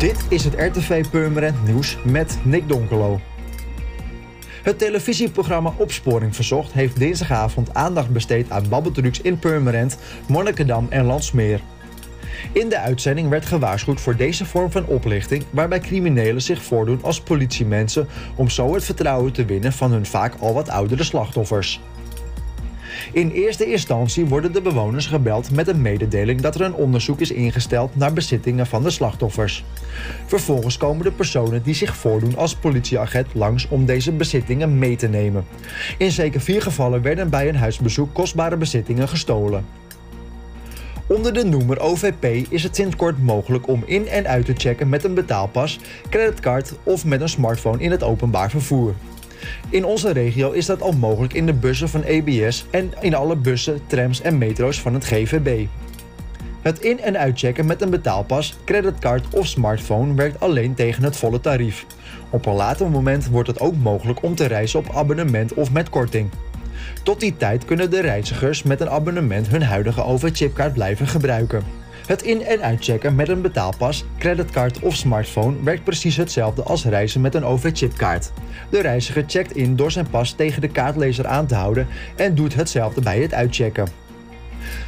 Dit is het RTV Purmerend Nieuws met Nick Donkelo. Het televisieprogramma Opsporing Verzocht heeft dinsdagavond aandacht besteed aan babbeltrucs in Purmerend, Monnikendam en Landsmeer. In de uitzending werd gewaarschuwd voor deze vorm van oplichting, waarbij criminelen zich voordoen als politiemensen om zo het vertrouwen te winnen van hun vaak al wat oudere slachtoffers. In eerste instantie worden de bewoners gebeld met een mededeling dat er een onderzoek is ingesteld naar bezittingen van de slachtoffers. Vervolgens komen de personen die zich voordoen als politieagent langs om deze bezittingen mee te nemen. In zeker vier gevallen werden bij een huisbezoek kostbare bezittingen gestolen. Onder de noemer OVP is het sinds kort mogelijk om in en uit te checken met een betaalpas, creditcard of met een smartphone in het openbaar vervoer. In onze regio is dat al mogelijk in de bussen van EBS en in alle bussen, trams en metro's van het GVB. Het in- en uitchecken met een betaalpas, creditcard of smartphone werkt alleen tegen het volle tarief. Op een later moment wordt het ook mogelijk om te reizen op abonnement of met korting. Tot die tijd kunnen de reizigers met een abonnement hun huidige overchipkaart blijven gebruiken. Het in- en uitchecken met een betaalpas, creditcard of smartphone werkt precies hetzelfde als reizen met een OV-chipkaart. De reiziger checkt in door zijn pas tegen de kaartlezer aan te houden en doet hetzelfde bij het uitchecken.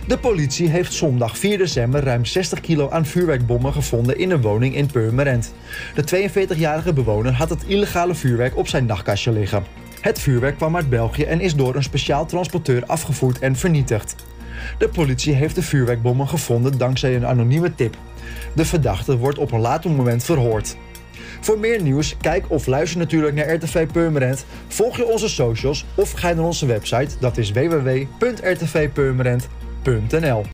De politie heeft zondag 4 december ruim 60 kilo aan vuurwerkbommen gevonden in een woning in Purmerend. De 42-jarige bewoner had het illegale vuurwerk op zijn nachtkastje liggen. Het vuurwerk kwam uit België en is door een speciaal transporteur afgevoerd en vernietigd. De politie heeft de vuurwerkbommen gevonden dankzij een anonieme tip. De verdachte wordt op een later moment verhoord. Voor meer nieuws, kijk of luister natuurlijk naar RTV Purmerend. Volg je onze socials of ga naar onze website, dat is www.rtvpurmerend.nl.